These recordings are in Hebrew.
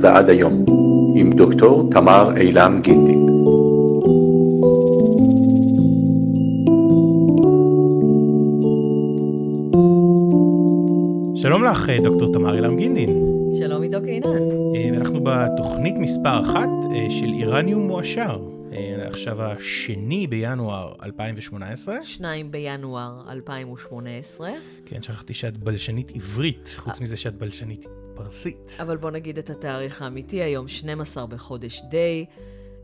מאז ועד היום, עם דוקטור תמר אילם גינדין. שלום לך, דוקטור תמר אילם גינדין. שלום עידו קינן. ואנחנו בתוכנית מספר אחת אה, של איראניום מועשר. אה, עכשיו השני בינואר 2018. שניים בינואר 2018. כן, שכחתי שאת בלשנית עברית, חוץ אה. מזה שאת בלשנית פרסית. אבל בוא נגיד את התאריך האמיתי, היום 12 בחודש די,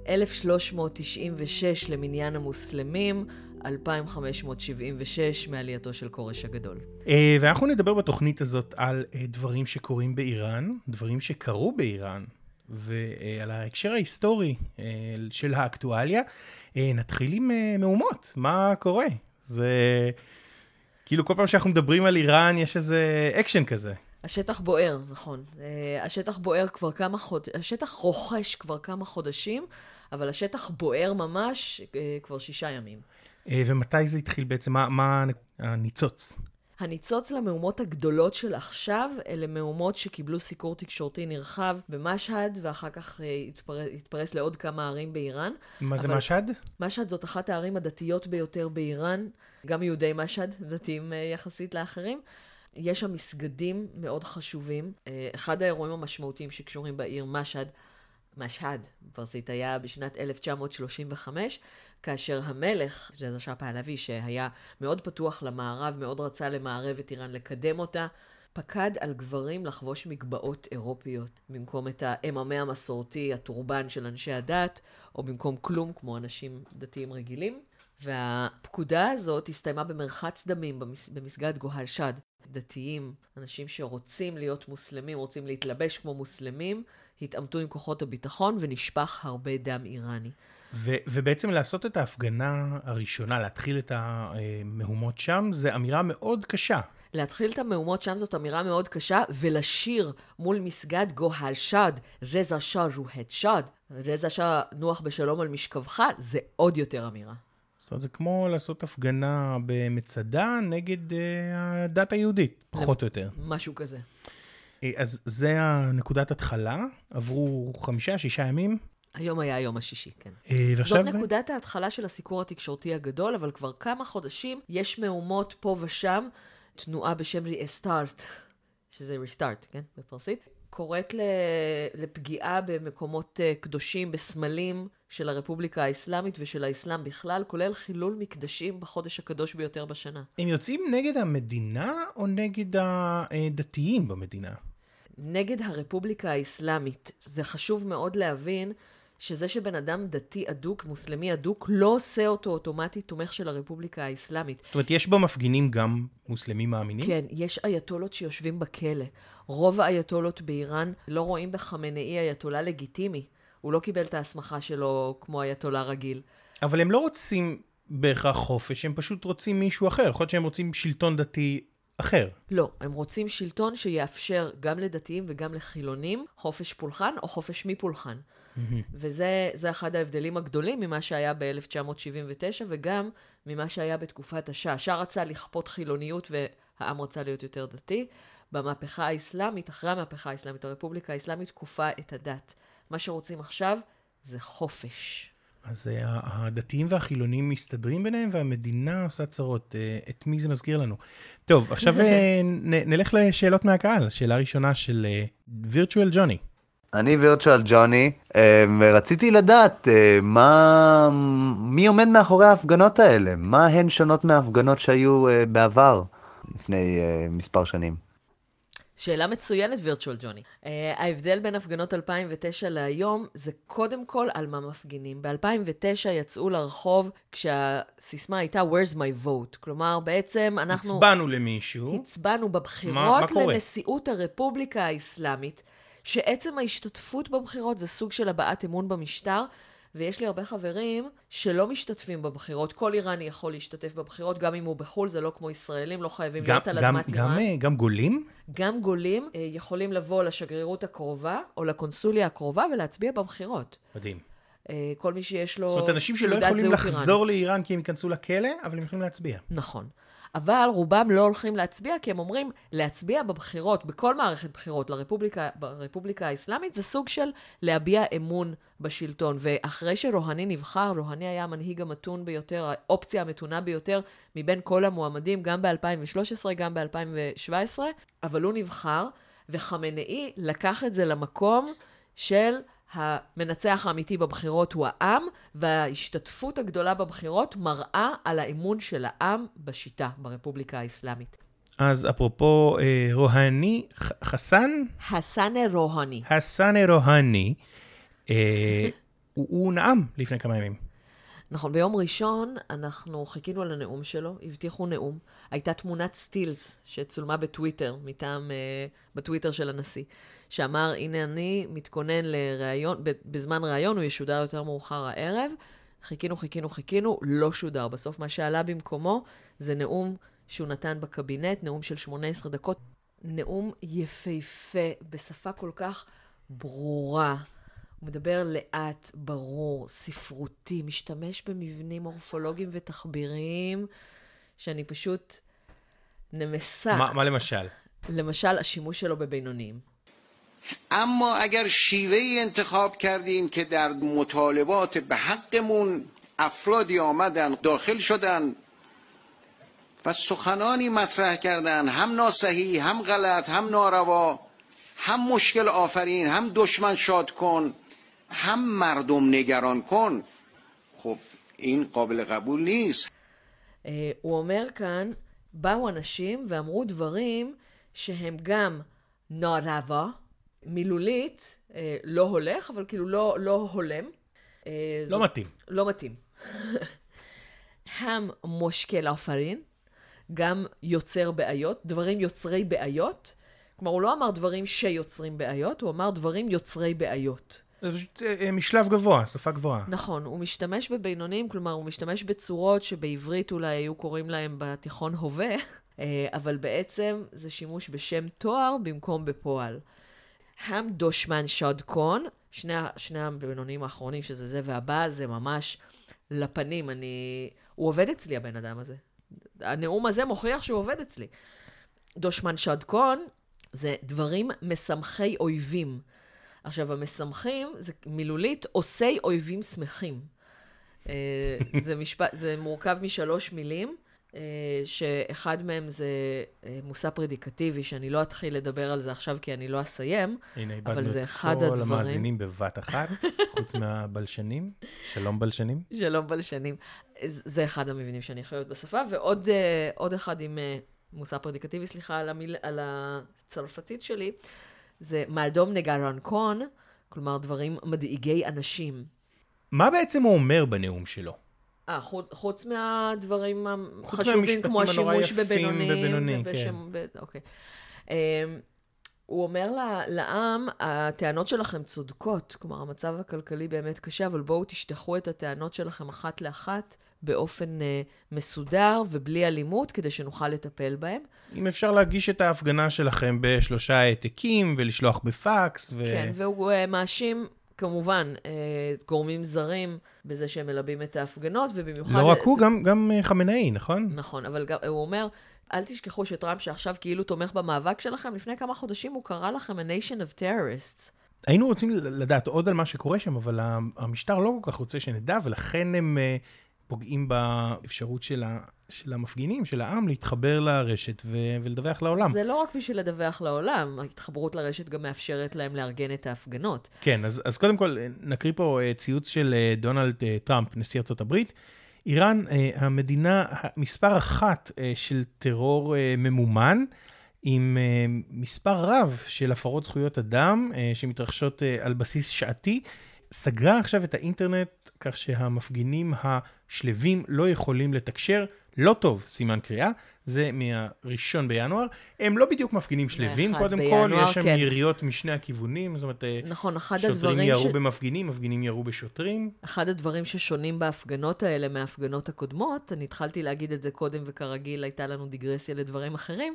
1396 למניין המוסלמים, 2576 מעלייתו של כורש הגדול. אה, ואנחנו נדבר בתוכנית הזאת על אה, דברים שקורים באיראן, דברים שקרו באיראן, ועל ההקשר ההיסטורי אה, של האקטואליה. נתחיל עם מהומות, מה קורה? זה... כאילו כל פעם שאנחנו מדברים על איראן יש איזה אקשן כזה. השטח בוער, נכון. אה, השטח בוער כבר כמה חודשים, השטח רוחש כבר כמה חודשים, אבל השטח בוער ממש אה, כבר שישה ימים. אה, ומתי זה התחיל בעצם? מה, מה הניצוץ? הניצוץ למהומות הגדולות של עכשיו, אלה מהומות שקיבלו סיקור תקשורתי נרחב במשהד, ואחר כך התפרס, התפרס לעוד כמה ערים באיראן. מה זה משהד? משהד זאת אחת הערים הדתיות ביותר באיראן, גם יהודי משהד, דתיים יחסית לאחרים. יש שם מסגדים מאוד חשובים. אה, אחד האירועים המשמעותיים שקשורים בעיר משהד, משהד, בפרסית, היה בשנת 1935, כאשר המלך, רזה שאה פהלוי, שהיה מאוד פתוח למערב, מאוד רצה למערב את איראן, לקדם אותה, פקד על גברים לחבוש מגבעות אירופיות, במקום את האממה המסורתי, הטורבן של אנשי הדת, או במקום כלום, כמו אנשים דתיים רגילים. והפקודה הזאת הסתיימה במרחץ דמים במס... במסגד גוהל שד. דתיים, אנשים שרוצים להיות מוסלמים, רוצים להתלבש כמו מוסלמים, התעמתו עם כוחות הביטחון ונשפך הרבה דם איראני. ו- ובעצם לעשות את ההפגנה הראשונה, להתחיל את המהומות שם, זה אמירה מאוד קשה. להתחיל את המהומות שם זאת אמירה מאוד קשה, ולשיר מול מסגד גוהל שד, רזה שא רוהט שד, רזה שא נוח בשלום על משכבך, זה עוד יותר אמירה. זאת אומרת, זה כמו לעשות הפגנה במצדה נגד uh, הדת היהודית, פחות או יותר. משהו כזה. אה, אז זה הנקודת התחלה, עברו חמישה, שישה ימים, היום היה היום השישי, כן. אה, ועכשיו... זאת נקודת ההתחלה של הסיקור התקשורתי הגדול, אבל כבר כמה חודשים יש מהומות פה ושם, תנועה בשם ריאסטארט, שזה ריסטארט, כן, בפרסית, קוראת. לפגיעה במקומות אה, קדושים, בסמלים של הרפובליקה האסלאמית ושל האסלאם בכלל, כולל חילול מקדשים בחודש הקדוש ביותר בשנה. הם יוצאים נגד המדינה או נגד הדתיים במדינה? נגד הרפובליקה האסלאמית. זה חשוב מאוד להבין שזה שבן אדם דתי אדוק, מוסלמי אדוק, לא עושה אותו אוטומטית תומך של הרפובליקה האסלאמית. זאת אומרת, יש במפגינים גם מוסלמים מאמינים? כן, יש אייתולות שיושבים בכלא. רוב האייתולות באיראן לא רואים בחמינאי אייתולה לגיטימי. הוא לא קיבל את ההסמכה שלו כמו אייתולה רגיל. אבל הם לא רוצים בהכרח חופש, הם פשוט רוצים מישהו אחר. יכול להיות שהם רוצים שלטון דתי אחר. לא, הם רוצים שלטון שיאפשר גם לדתיים וגם לחילונים חופש פולחן או חופש מפולחן. וזה זה אחד ההבדלים הגדולים ממה שהיה ב-1979 וגם ממה שהיה בתקופת השאה. השאה רצה לכפות חילוניות והעם רצה להיות יותר דתי. במהפכה האסלאמית, אחרי המהפכה האסלאמית, הרפובליקה האסלאמית כופה את הדת. מה שרוצים עכשיו זה חופש. אז uh, הדתיים והחילונים מסתדרים ביניהם, והמדינה עושה צרות. Uh, את מי זה מזכיר לנו? טוב, עכשיו uh, נ, נלך לשאלות מהקהל. שאלה ראשונה של וירטואל ג'וני. אני וירטואל ג'וני, ורציתי לדעת מה, מי עומד מאחורי ההפגנות האלה? מה הן שונות מההפגנות שהיו בעבר, לפני מספר שנים? שאלה מצוינת, וירטואל ג'וני. Uh, ההבדל בין הפגנות 2009 להיום זה קודם כל על מה מפגינים. ב-2009 יצאו לרחוב כשהסיסמה הייתה Where's my vote? כלומר, בעצם אנחנו... הצבענו למישהו. הצבענו בבחירות מה- מה? לנשיאות הרפובליקה האסלאמית, שעצם ההשתתפות בבחירות זה סוג של הבעת אמון במשטר. ויש לי הרבה חברים שלא משתתפים בבחירות. כל איראני יכול להשתתף בבחירות, גם אם הוא בחו"ל, זה לא כמו ישראלים, לא חייבים גם, להיות על גם, אדמת גם, איראן. uh, גם גולים? גם גולים אה, יכולים לבוא לשגרירות הקרובה, או לקונסוליה הקרובה, ולהצביע בבחירות. מדהים. אה, כל מי שיש לו זאת אומרת, אנשים שלא יכולים לחזור איראנית. לאיראן כי הם ייכנסו לכלא, אבל הם יכולים להצביע. נכון. אבל רובם לא הולכים להצביע, כי הם אומרים, להצביע בבחירות, בכל מערכת בחירות לרפובליקה ברפובליקה האסלאמית, זה סוג של להביע אמון בשלטון. ואחרי שרוהני נבחר, רוהני היה המנהיג המתון ביותר, האופציה המתונה ביותר מבין כל המועמדים, גם ב-2013, גם ב-2017, אבל הוא נבחר, וחמנאי לקח את זה למקום של המנצח האמיתי בבחירות הוא העם, וההשתתפות הגדולה בבחירות מראה על האמון של העם בשיטה, ברפובליקה האסלאמית. אז אפרופו אה, רוהני, ח- חסן? חסנה רוהני. חסן רוהני, אה, הוא, הוא נאם לפני כמה ימים. נכון, ביום ראשון אנחנו חיכינו על הנאום שלו, הבטיחו נאום. הייתה תמונת סטילס שצולמה בטוויטר, מטעם, uh, בטוויטר של הנשיא, שאמר, הנה אני מתכונן לראיון, בזמן ראיון, הוא ישודר יותר מאוחר הערב. חיכינו, חיכינו, חיכינו, לא שודר. בסוף מה שעלה במקומו זה נאום שהוא נתן בקבינט, נאום של 18 דקות. נאום יפהפה, בשפה כל כך ברורה. הוא מדבר לאט, ברור, ספרותי, משתמש במבנים מורפולוגיים ותחביריים, שאני פשוט נמסה. מה, מה למשל? למשל, השימוש שלו בבינוניים. اما اگر شیوه انتخاب کردیم که در مطالبات به حقمون افرادی آمدن داخل شدن و سخنانی مطرح کردن هم ناسحی هم غلط هم ناروا هم مشکل آفرین هم دشمن شاد کن هم مردم نگران کن خب این قابل قبول نیست הוא אומר כאן, באו אנשים ואמרו דברים שהם גם נערבה, מילולית, לא הולך, אבל כאילו לא, לא הולם. לא מתאים. לא מתאים. הם מושקל אפרין, גם יוצר בעיות, דברים יוצרי בעיות. כלומר, הוא לא אמר דברים שיוצרים בעיות, הוא אמר דברים יוצרי בעיות. זה פשוט אה, משלב גבוה, שפה גבוהה. נכון, הוא משתמש בבינונים, כלומר, הוא משתמש בצורות שבעברית אולי היו קוראים להם בתיכון הווה, אה, אבל בעצם זה שימוש בשם תואר במקום בפועל. הם דושמן שדקון, שני, שני הבינונים האחרונים, שזה זה והבא, זה ממש לפנים. אני... הוא עובד אצלי, הבן אדם הזה. הנאום הזה מוכיח שהוא עובד אצלי. דושמן שדקון זה דברים משמחי אויבים. עכשיו, המשמחים, זה מילולית, עושי אויבים שמחים. אה, זה, משפט, זה מורכב משלוש מילים, אה, שאחד מהם זה אה, מושא פרדיקטיבי, שאני לא אתחיל לדבר על זה עכשיו כי אני לא אסיים, הנה, אבל איבדנו זה את אחד כל הדברים... המאזינים בבת אחת, חוץ מהבלשנים. שלום בלשנים. שלום בלשנים. זה אחד המבנים שאני חייבת בשפה, ועוד עוד אחד עם מושא פרדיקטיבי, סליחה על, המיל, על הצרפתית שלי, זה מאדום נגרן קון, כלומר דברים מדאיגי אנשים. מה בעצם הוא אומר בנאום שלו? אה, חוץ, חוץ מהדברים החשובים, כמו השימוש בבינוני. בבינוני, כן. ב... אוקיי. Um, הוא אומר לעם, הטענות שלכם צודקות, כלומר, המצב הכלכלי באמת קשה, אבל בואו תשטחו את הטענות שלכם אחת לאחת באופן uh, מסודר ובלי אלימות, כדי שנוכל לטפל בהם. אם אפשר להגיש את ההפגנה שלכם בשלושה העתקים ולשלוח בפקס. ו... כן, והוא uh, מאשים כמובן, גורמים זרים בזה שהם מלבים את ההפגנות, ובמיוחד... לא רק הוא, גם, גם חמינאי, נכון? נכון, אבל גם, הוא אומר, אל תשכחו שטראמפ, שעכשיו כאילו תומך במאבק שלכם, לפני כמה חודשים הוא קרא לכם a nation of terrorists. היינו רוצים לדעת עוד על מה שקורה שם, אבל המשטר לא כל כך רוצה שנדע, ולכן הם פוגעים באפשרות של, ה, של המפגינים, של העם, להתחבר לרשת ו, ולדווח לעולם. זה לא רק בשביל לדווח לעולם, ההתחברות לרשת גם מאפשרת להם לארגן את ההפגנות. כן, אז, אז קודם כל, נקריא פה ציוץ של דונלד טראמפ, נשיא הברית. איראן, המדינה מספר אחת של טרור ממומן, עם מספר רב של הפרות זכויות אדם שמתרחשות על בסיס שעתי, סגרה עכשיו את האינטרנט כך שהמפגינים השלווים לא יכולים לתקשר. לא טוב, סימן קריאה, זה מהראשון בינואר. הם לא בדיוק מפגינים שלווים, קודם בינואר, כל, יש שם כן. יריות משני הכיוונים, זאת אומרת, נכון, אחד שוטרים ירו ש... במפגינים, מפגינים ירו בשוטרים. אחד הדברים ששונים בהפגנות האלה מההפגנות הקודמות, אני התחלתי להגיד את זה קודם, וכרגיל הייתה לנו דיגרסיה לדברים אחרים,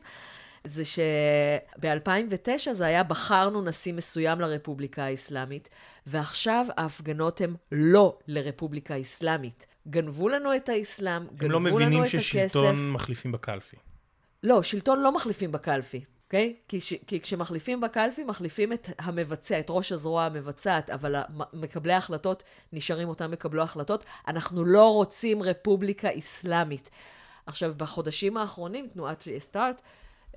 זה שב-2009 זה היה בחרנו נשיא מסוים לרפובליקה האסלאמית, ועכשיו ההפגנות הן לא לרפובליקה האסלאמית, גנבו לנו את האסלאם, הם לא גנבו לנו מבינים את הכסף. ששלטון מחליפים בקלפי. לא, שלטון לא מחליפים בקלפי, אוקיי? כי, ש... כי כשמחליפים בקלפי, מחליפים את המבצע, את ראש הזרוע המבצעת, אבל מקבלי ההחלטות נשארים אותם מקבלו החלטות. אנחנו לא רוצים רפובליקה אסלאמית. עכשיו, בחודשים האחרונים, תנועת סטארט,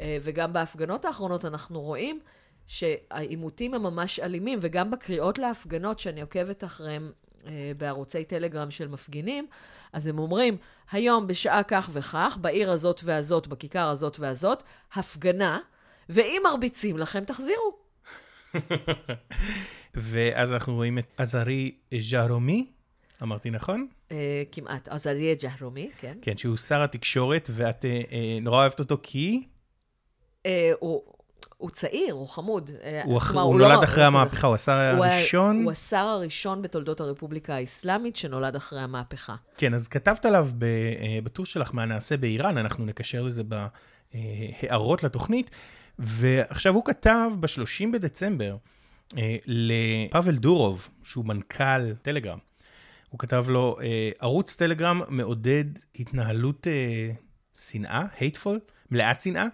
אה, וגם בהפגנות האחרונות, אנחנו רואים שהעימותים הם ממש אלימים, וגם בקריאות להפגנות שאני עוקבת אחריהם אה, בערוצי טלגרם של מפגינים, אז הם אומרים, היום בשעה כך וכך, בעיר הזאת והזאת, בכיכר הזאת והזאת, הפגנה, ואם מרביצים לכם, תחזירו. ואז אנחנו רואים את עזרי ז'רומי, אמרתי נכון? אה, כמעט. אז אריה ג'הרומי, כן. כן, שהוא שר התקשורת, ואת אה, נורא אוהבת אותו כי הוא, הוא צעיר, הוא חמוד. אה, הוא, אח... הוא לא- נולד אחרי הוא- המהפכה, הוא השר הוא הראשון. הוא השר הראשון בתולדות הרפובליקה האסלאמית שנולד אחרי המהפכה. כן, אז כתבת עליו ב- אה, בטור שלך מה נעשה באיראן, אנחנו נקשר לזה בהערות לתוכנית, ועכשיו הוא כתב ב-30 בדצמבר אה, לפאבל דורוב, שהוא מנכ"ל טלגרם. הוא כתב לו, ערוץ טלגרם מעודד התנהלות אה, שנאה, hateful, מלאת שנאה, אה,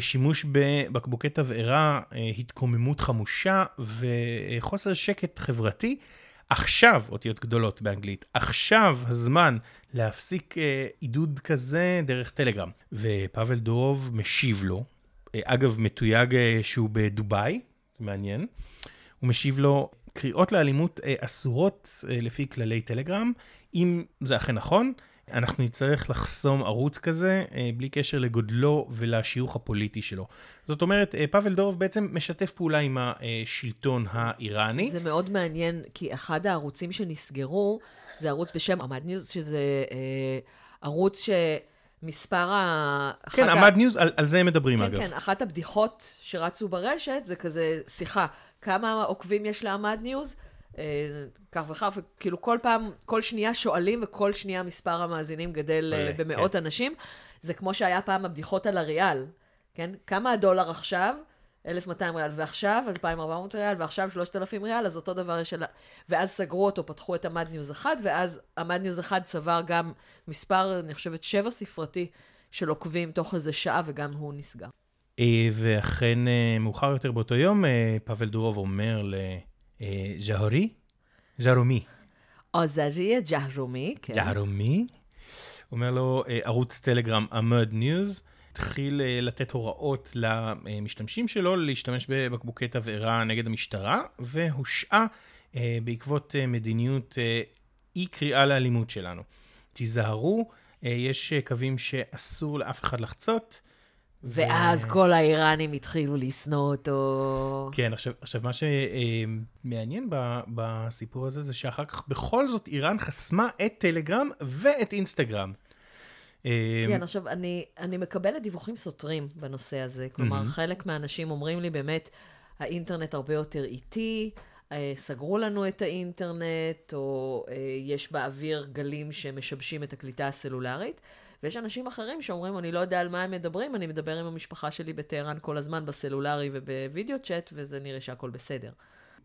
שימוש בבקבוקי תבערה, אה, התקוממות חמושה וחוסר שקט חברתי. עכשיו, אותיות גדולות באנגלית, עכשיו הזמן להפסיק אה, עידוד כזה דרך טלגרם. ופאבל דורוב משיב לו, אה, אגב, מתויג אה, שהוא בדובאי, מעניין. הוא משיב לו, קריאות לאלימות אה, אסורות אה, לפי כללי טלגרם. אם זה אכן נכון, אנחנו נצטרך לחסום ערוץ כזה אה, בלי קשר לגודלו ולשיוך הפוליטי שלו. זאת אומרת, אה, פאבל דורוב בעצם משתף פעולה עם השלטון האיראני. זה מאוד מעניין, כי אחד הערוצים שנסגרו, זה ערוץ בשם עמד ניוז, שזה אה, ערוץ שמספר ה... כן, אחת ה- עמד ניוז, על, על זה הם מדברים כן, אגב. כן, אחת הבדיחות שרצו ברשת זה כזה שיחה, כמה עוקבים יש לעמד ניוז? אה, כך וכך, וכאילו כל פעם, כל שנייה שואלים וכל שנייה מספר המאזינים גדל אה, עולה, במאות כן. אנשים. זה כמו שהיה פעם הבדיחות על הריאל, כן? כמה הדולר עכשיו? 1,200 ריאל, ועכשיו 2,400 ריאל, ועכשיו 3,000 ריאל, אז אותו דבר יש... על ואז סגרו אותו, פתחו את עמד ניוז 1, ואז עמד ניוז 1 צבר גם מספר, אני חושבת, שבע ספרתי של עוקבים תוך איזה שעה, וגם הוא נסגר. אה, ואכן, אה, מאוחר יותר באותו יום, אה, פאבל דורוב אומר לז'הורי, ז'רומי, אזרי ג'הרומי, כן. ג'הרומי, אומר לו, אה, ערוץ טלגרם עמד ניוז, התחיל אה, לתת הוראות למשתמשים שלו להשתמש בבקבוקי תבערה נגד המשטרה, והושעה אה, בעקבות מדיניות אי קריאה לאלימות שלנו. תיזהרו, יש קווים שאסור לאף אחד לחצות. ואז כל האיראנים התחילו לשנוא אותו. כן, עכשיו, עכשיו מה שמעניין ב- בסיפור הזה זה שאחר כך בכל זאת איראן חסמה את טלגרם ואת אינסטגרם. אה, כן, עכשיו, אני, אני מקבלת דיווחים סותרים בנושא הזה. כלומר, חלק מהאנשים אומרים לי באמת, האינטרנט הרבה יותר איטי, אה, סגרו לנו את האינטרנט, או אה, יש באוויר גלים שמשבשים את הקליטה הסלולרית. ויש אנשים אחרים שאומרים, אני לא יודע על מה הם מדברים, אני מדבר עם המשפחה שלי בטהרן כל הזמן בסלולרי ובווידאו צ'אט, וזה נראה שהכל בסדר.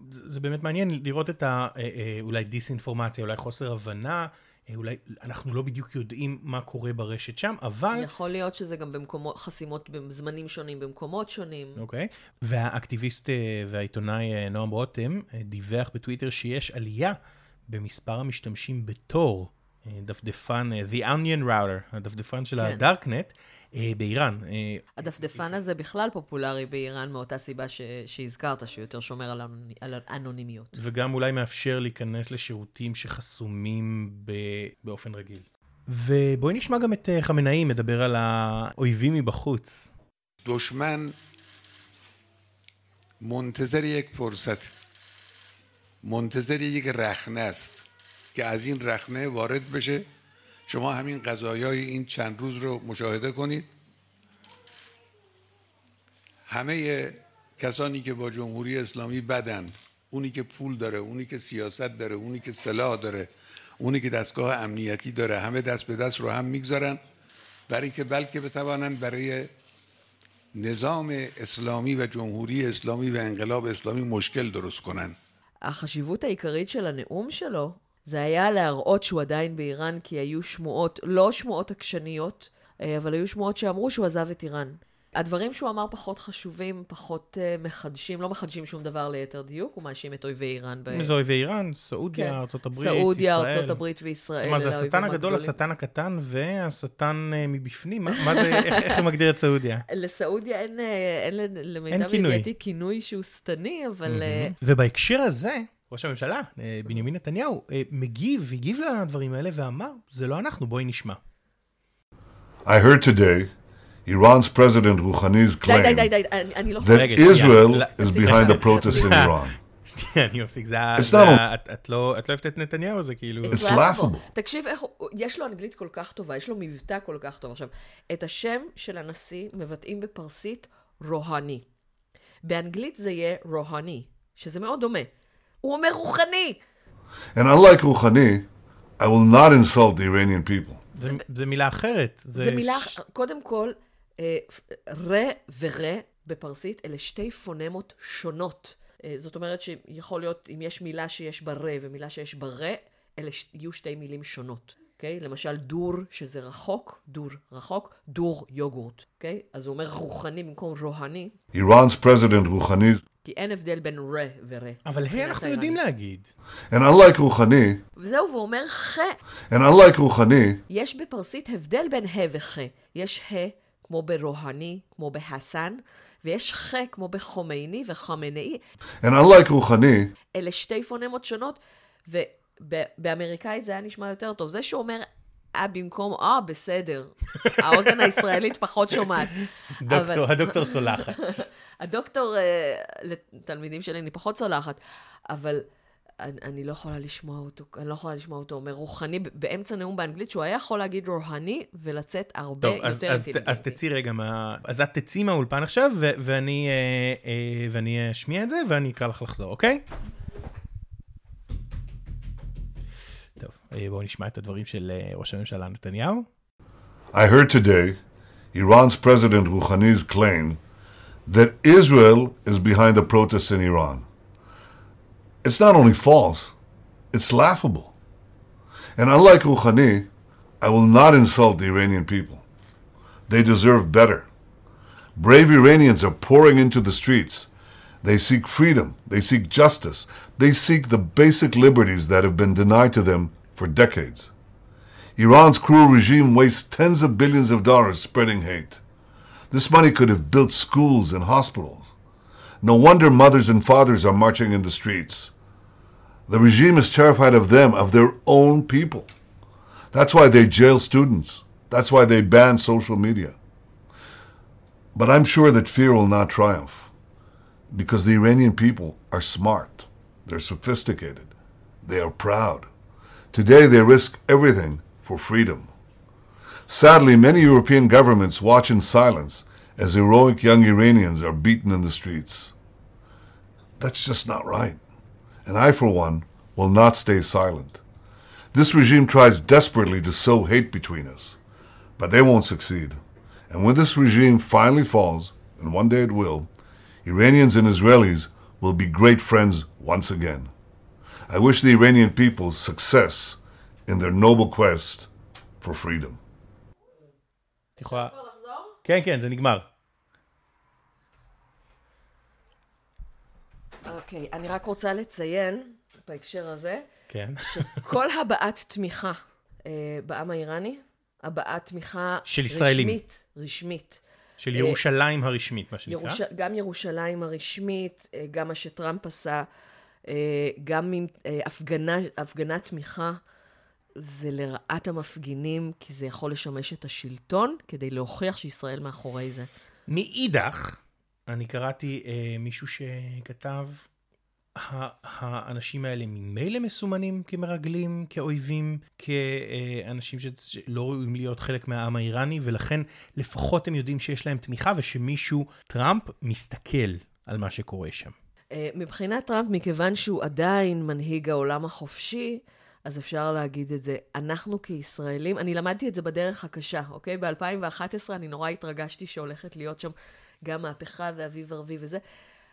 זה זה באמת מעניין לראות את ה... אה, אה, אולי דיסאינפורמציה, אולי חוסר הבנה, אה, אולי אנחנו לא בדיוק יודעים מה קורה ברשת שם, אבל... יכול להיות שזה גם במקומות, חסימות בזמנים שונים, במקומות שונים. אוקיי. והאקטיביסט אה, והעיתונאי נועם רותם דיווח בטוויטר שיש עלייה במספר המשתמשים בתור דפדפן, אה, The Onion Router, הדפדפן של כן. הדארקנט, אה, באיראן. אה, הדפדפן הזה בכלל פופולרי באיראן מאותה סיבה ש... שהזכרת, שהוא יותר שומר על, אנוני... על אנונימיות. וגם אולי מאפשר להיכנס לשירותים שחסומים ב... באופן רגיל. ובואי נשמע גם את אה, חמינאי מדבר על האויבים מבחוץ. دشمن منتظر یک فرصت منتظر یک رخنه است که از این رخنه وارد بشه شما همین قضایای این چند روز رو مشاهده کنید همه کسانی که با جمهوری اسلامی بدند اونی که پول داره اونی که سیاست داره اونی که سلاح داره اونی که دستگاه امنیتی داره همه دست به دست رو هم میگذارن برای اینکه بلکه بتوانند برای نظام اسلامی و جمهوری اسلامی و انقلاب اسلامی مشکل درست کنن החשיבות העיקרית של הנאום שלו זה היה להראות שהוא עדיין באיראן, כי היו שמועות, לא שמועות עקשניות, אה, אבל היו שמועות שאמרו שהוא עזב את איראן. הדברים שהוא אמר פחות חשובים, פחות uh, מחדשים, לא מחדשים שום דבר ליתר דיוק, הוא מאשים את אויבי איראן. ב... זה אויבי איראן? סעודיה, כן. ארצות הברית, סעודיה, ישראל. סעודיה, ארצות הברית וישראל. מה זה השטן הגדול, השטן הקטן והשטן uh, מבפנים? מה, מה זה, איך, איך הוא מגדיר את סעודיה? לסעודיה אין, אין למיטב ידיעתי כינוי שהוא שטני, אבל... Mm-hmm. ובהקשר הזה, ראש הממשלה, בנימין נתניהו, מגיב, הגיב לדברים האלה ואמר, זה לא אנחנו, בואי נשמע. I heard today Iran's President Rouhani's claim לא that Israel is behind the protests in Iran. שנייה, אני מפסיק, זה ה... את לא אוהבת את נתניהו, זה כאילו... It's laughable. תקשיב איך, יש לו אנגלית כל כך טובה, יש לו מבטא כל כך טוב. עכשיו, את השם של הנשיא מבטאים בפרסית רוהני. באנגלית זה יהיה רוהני, שזה מאוד דומה. הוא אומר רוחני! And unlike Rouhani, I will not insult the Iranian people. זה מילה אחרת. זה מילה, קודם כל, רה ורה בפרסית, אלה שתי פונמות שונות. זאת אומרת שיכול להיות, אם יש מילה שיש בה רה ומילה שיש בה רה, אלה יהיו שתי מילים שונות. אוקיי? Okay? למשל דור, שזה רחוק, דור רחוק, דור יוגורט. אוקיי? Okay? אז הוא אומר רוחני במקום רוהני. Iran's president Rouhani... כי אין הבדל בין רה ורה. אבל ה' אנחנו יודעים להגיד. And unlike Rouhani... וזהו, והוא אומר ח. And unlike Rouhani... יש בפרסית הבדל בין ה וח. יש ה כמו ברוהני, כמו בהסן, ויש ח כמו בחומייני וחמנאי. And unlike Rouhani... אלה שתי פונמות שונות, ובאמריקאית זה היה נשמע יותר טוב. זה שאומר אה, במקום, אה, בסדר. האוזן הישראלית פחות שומעת. דוקטור, אבל... הדוקטור סולחת. הדוקטור, לתלמידים שלי, אני פחות סולחת, אבל אני, אני לא יכולה לשמוע אותו, אני לא יכולה לשמוע אותו אומר רוחני באמצע נאום באנגלית, שהוא היה יכול להגיד רוהני ולצאת הרבה טוב, יותר אז, אז, אז תצאי רגע מה... אז את תצאי מהאולפן עכשיו, ו- ואני, אה, אה, ואני אשמיע את זה, ואני אקרא לך לחזור, אוקיי? טוב, בואו נשמע את הדברים של ראש הממשלה נתניהו. I heard today Iran's President Rouhani's claim that Israel is behind the protests in Iran. It's not only false, it's laughable. And unlike Rouhani, I will not insult the Iranian people. They deserve better. Brave Iranians are pouring into the streets. They seek freedom, they seek justice, they seek the basic liberties that have been denied to them for decades. Iran's cruel regime wastes tens of billions of dollars spreading hate. This money could have built schools and hospitals. No wonder mothers and fathers are marching in the streets. The regime is terrified of them, of their own people. That's why they jail students. That's why they ban social media. But I'm sure that fear will not triumph because the Iranian people are smart. They're sophisticated. They are proud. Today they risk everything for freedom. Sadly, many European governments watch in silence as heroic young Iranians are beaten in the streets. That's just not right. And I, for one, will not stay silent. This regime tries desperately to sow hate between us, but they won't succeed. And when this regime finally falls, and one day it will, Iranians and Israelis will be great friends once again. I wish the Iranian people success in their noble quest for freedom. את יכולה... כן, כן, זה נגמר. אוקיי, אני רק רוצה לציין, בהקשר הזה, כן. שכל הבעת תמיכה אה, בעם האיראני, הבעת תמיכה של ישראלים. רשמית, רשמית. של ירושלים אה, הרשמית, מה שנקרא. ירוש... גם ירושלים הרשמית, אה, גם מה שטראמפ עשה, אה, גם עם אה, הפגנת תמיכה. זה לרעת המפגינים, כי זה יכול לשמש את השלטון כדי להוכיח שישראל מאחורי זה. מאידך, אני קראתי אה, מישהו שכתב, האנשים האלה ממילא מסומנים כמרגלים, כאויבים, כאנשים שלא ראויים להיות חלק מהעם האיראני, ולכן לפחות הם יודעים שיש להם תמיכה ושמישהו, טראמפ, מסתכל על מה שקורה שם. מבחינת טראמפ, מכיוון שהוא עדיין מנהיג העולם החופשי, אז אפשר להגיד את זה. אנחנו כישראלים, אני למדתי את זה בדרך הקשה, אוקיי? ב-2011 אני נורא התרגשתי שהולכת להיות שם גם מהפכה ואביב ערבי וזה,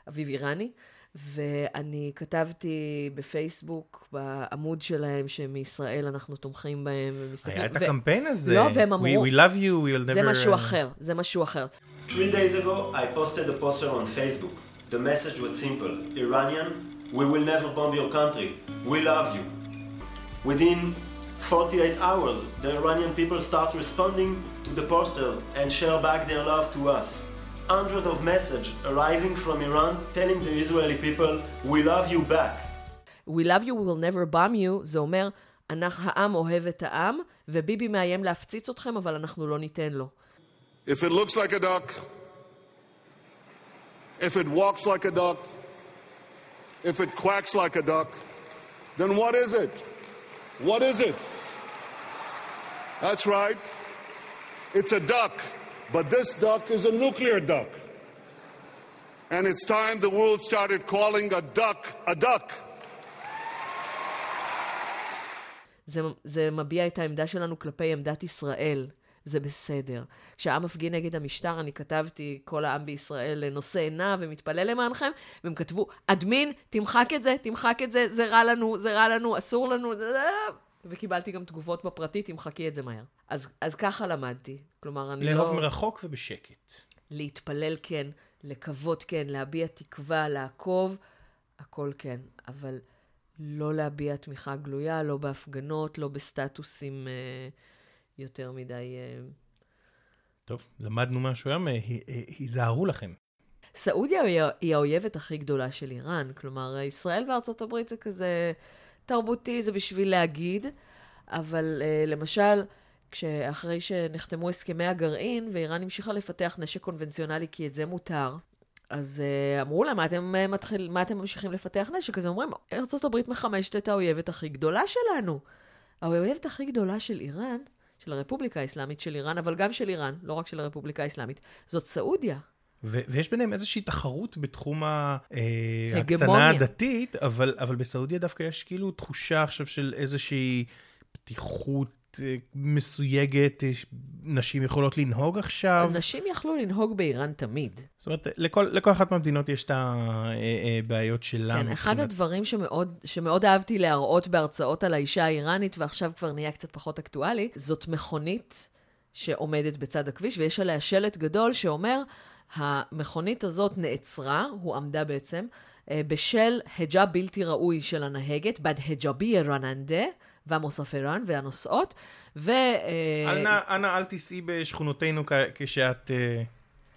אביב איראני. ואני כתבתי בפייסבוק, בעמוד שלהם, שמישראל אנחנו תומכים בהם ומסתכלים. היה את ו- הקמפיין הזה. לא, והם אמרו... We, we love you, we will never... זה משהו אחר, זה משהו אחר. Three days ago, I posted a poster on Facebook. The message was simple Iranian, we will never bomb your country. We love you. Within 48 hours, the Iranian people start responding to the posters and share back their love to us. Hundreds of messages arriving from Iran telling the Israeli people, we love you back. We love you, we will never bomb you, זה אומר, אנחנו, העם אוהב את העם, וביבי מאיים להפציץ אתכם, אבל אנחנו לא ניתן לו. If it looks like a duck, if it walks like a duck, if it quacks like a duck, then what is it? What is it? That's right. It's a duck, but this duck is a nuclear duck. And it's time the world started calling a duck a duck. זה, זה מביע את העמדה שלנו כלפי עמדת ישראל. זה בסדר. כשהעם מפגין נגד המשטר, אני כתבתי, כל העם בישראל נושא עיניו ומתפלל למענכם, והם כתבו, אדמין, תמחק את זה, תמחק את זה, זה רע לנו, זה רע לנו, אסור לנו, זה... וקיבלתי גם תגובות בפרטי, תמחקי את זה מהר. אז, אז ככה למדתי. כלומר, אני לאהוב לא... מרחוק ובשקט. להתפלל כן, לקוות כן, להביע תקווה, לעקוב, הכל כן. אבל לא להביע תמיכה גלויה, לא בהפגנות, לא בסטטוסים אה, יותר מדי... אה... טוב, למדנו משהו היום, אה, ה- ה- היזהרו לכם. סעודיה היא, האויבת הכי גדולה של איראן. כלומר, ישראל וארצות הברית זה כזה תרבותי, זה בשביל להגיד, אבל אה, למשל, כשאחרי שנחתמו הסכמי הגרעין, ואיראן המשיכה לפתח נשק קונבנציונלי כי את זה מותר, אז אמרו לה, מה אתם, מתחיל, מה אתם ממשיכים לפתח נשק? אז אומרים, ארה"ב מחמשת את האויבת הכי גדולה שלנו. האויבת הכי גדולה של איראן, של הרפובליקה האסלאמית של איראן, אבל גם של איראן, לא רק של הרפובליקה האסלאמית, זאת סעודיה. ו- ויש ביניהם איזושהי תחרות בתחום אה. ההקצנה הדתית, אבל, אבל בסעודיה דווקא יש כאילו תחושה עכשיו של איזושהי פתיחות אה, מסויגת, אה, נשים יכולות לנהוג עכשיו. אנשים יכלו לנהוג באיראן תמיד. זאת אומרת, לכל, לכל אחת מהמדינות יש את הבעיות שלה. כן, אחד הדברים שמאוד, שמאוד אהבתי להראות בהרצאות על האישה האיראנית, ועכשיו כבר נהיה קצת פחות אקטואלי, זאת מכונית שעומדת בצד הכביש, ויש עליה שלט גדול שאומר, המכונית הזאת נעצרה, הוא עמדה בעצם, אה, בשל היג'אב בלתי ראוי של הנהגת, בד היג'אבי רננדה, והמוספרן והנוסעות, ו... אה, אנא, אנא אל תיסעי בשכונותינו כשאת... אה,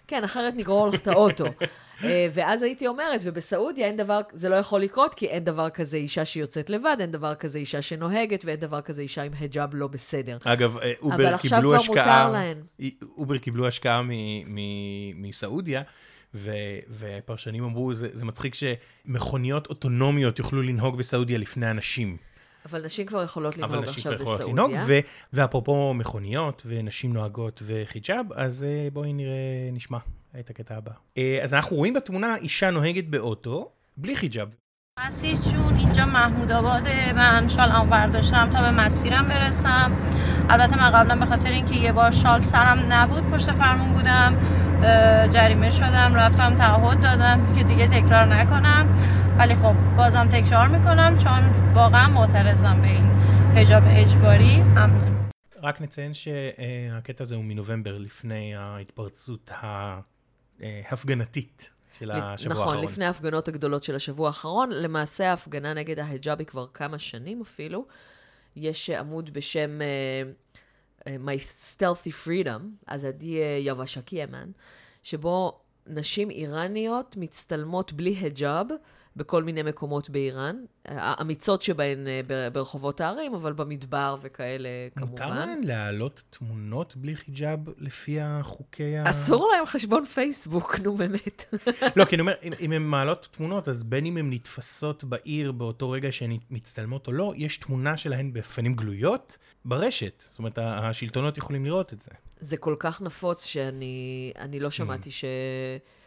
כן, אחרת נגרור לך את האוטו. אה, ואז הייתי אומרת, ובסעודיה אין דבר, זה לא יכול לקרות, כי אין דבר כזה אישה שיוצאת לבד, אין דבר כזה אישה שנוהגת, ואין דבר כזה אישה עם היג'אב לא בסדר. אגב, אה, אבל אובר עכשיו קיבלו כבר השקעה... מותר להן. אובר קיבלו השקעה מסעודיה, ו- ופרשנים אמרו, זה, זה מצחיק שמכוניות אוטונומיות יוכלו לנהוג בסעודיה לפני אנשים. אבל נשים כבר יכולות לנהוג אבל נשים עכשיו כבר יכולות בסעודיה. לנהוג, ו- ואפרופו מכוניות ונשים נוהגות וחיג'אב, אז אה, בואי נראה, נשמע את הקטע הבא. אה, אז אנחנו רואים בתמונה אישה נוהגת באוטו, בלי חיג'אב. مسیر جون اینجا محمود آباده من شالم برداشتم تا به مسیرم برسم البته من قبلا به خاطر اینکه یه بار شال سرم نبود پشت فرمون بودم اه، جریمه شدم رفتم تعهد دادم که دیگه تکرار نکنم ولی خب بازم تکرار میکنم چون واقعا معترضم به این حجاب اجباری ممنون רק נציין שהקטע הזה הוא מנובמבר, לפני ההתפרצות ההפגנתית של לפ- השבוע נכון, האחרון. לפני ההפגנות הגדולות של השבוע האחרון. למעשה ההפגנה נגד ההיג'אב היא כבר כמה שנים אפילו. יש אה, עמוד בשם uh, uh, My Stealthy Freedom, אז עדי יבשקיימן, שבו נשים איראניות מצטלמות בלי היג'אב בכל מיני מקומות באיראן. האמיצות שבהן אה, ברחובות הערים, אבל במדבר וכאלה, כמובן. מותר להן להעלות תמונות בלי חיג'אב לפי החוקי ה... אסור להם חשבון פייסבוק, נו באמת. לא, כי אני אומר, אם, אם הן מעלות תמונות, אז בין אם הן נתפסות בעיר באותו רגע שהן מצטלמות או לא, יש תמונה שלהן בפנים גלויות ברשת. זאת אומרת, השלטונות יכולים לראות את זה. זה כל כך נפוץ שאני אני לא שמעתי ש,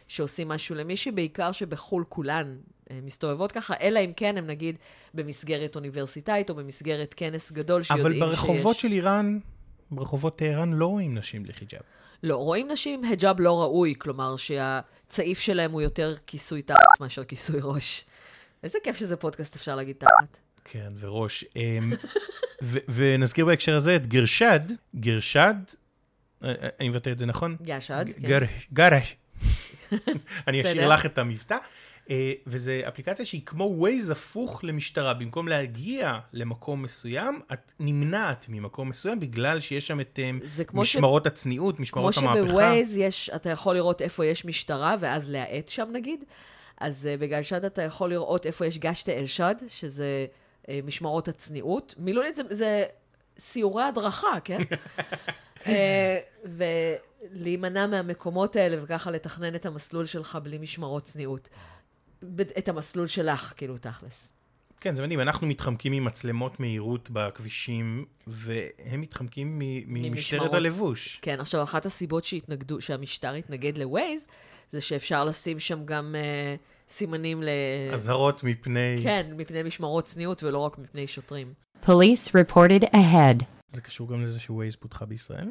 שעושים משהו למישהי, בעיקר שבחו"ל כולן אה, מסתובבות ככה, אלא אם כן הם נגיד במסגרת אוניברסיטאית או במסגרת כנס גדול אבל שיודעים ברחובות שיש... של איראן ברחובות טהרן לא רואים נשים בלי חיג'אב. לא, רואים נשים עם היג'אב לא ראוי, כלומר שהצעיף שלהם הוא יותר כיסוי תחת מאשר כיסוי ראש. איזה כיף שזה פודקאסט, אפשר להגיד תחת. כן, וראש. אמ, ו- ונזכיר בהקשר הזה את גרשד, גרשד, אני מבטא את זה נכון? גשד, ג- כן. גר- גרש. אני אשאיר. לך את המבטא. אה, וזו אפליקציה שהיא כמו ווייז הפוך למשטרה. במקום להגיע למקום מסוים, את נמנעת ממקום מסוים בגלל שיש שם את אה, כמו ש- משמרות הצניעות, משמרות כמו המהפכה. שבווייז יש, אתה יכול לראות איפה יש משטרה, ואז להאט שם נגיד. אז uh, בגלשד אתה יכול לראות איפה יש גשטה אל-שד, שזה uh, משמרות הצניעות. מילולית זה, זה סיורי הדרכה, כן? uh, ולהימנע מהמקומות האלה, וככה לתכנן את המסלול שלך בלי משמרות צניעות. את המסלול שלך, כאילו, תכלס. כן, זה מדהים, אנחנו מתחמקים ממצלמות מהירות בכבישים, והם מתחמקים מ- ממשטרת. הלבוש. כן, עכשיו, אחת הסיבות שהתנגדו, שהמשטר התנגד לווייז, זה שאפשר לשים שם גם uh, סימנים ל... אזהרות מפני... כן, מפני משמרות צניעות ולא רק מפני שוטרים. Police reported ahead. זה קשור גם לזה שווייז פותחה בישראל?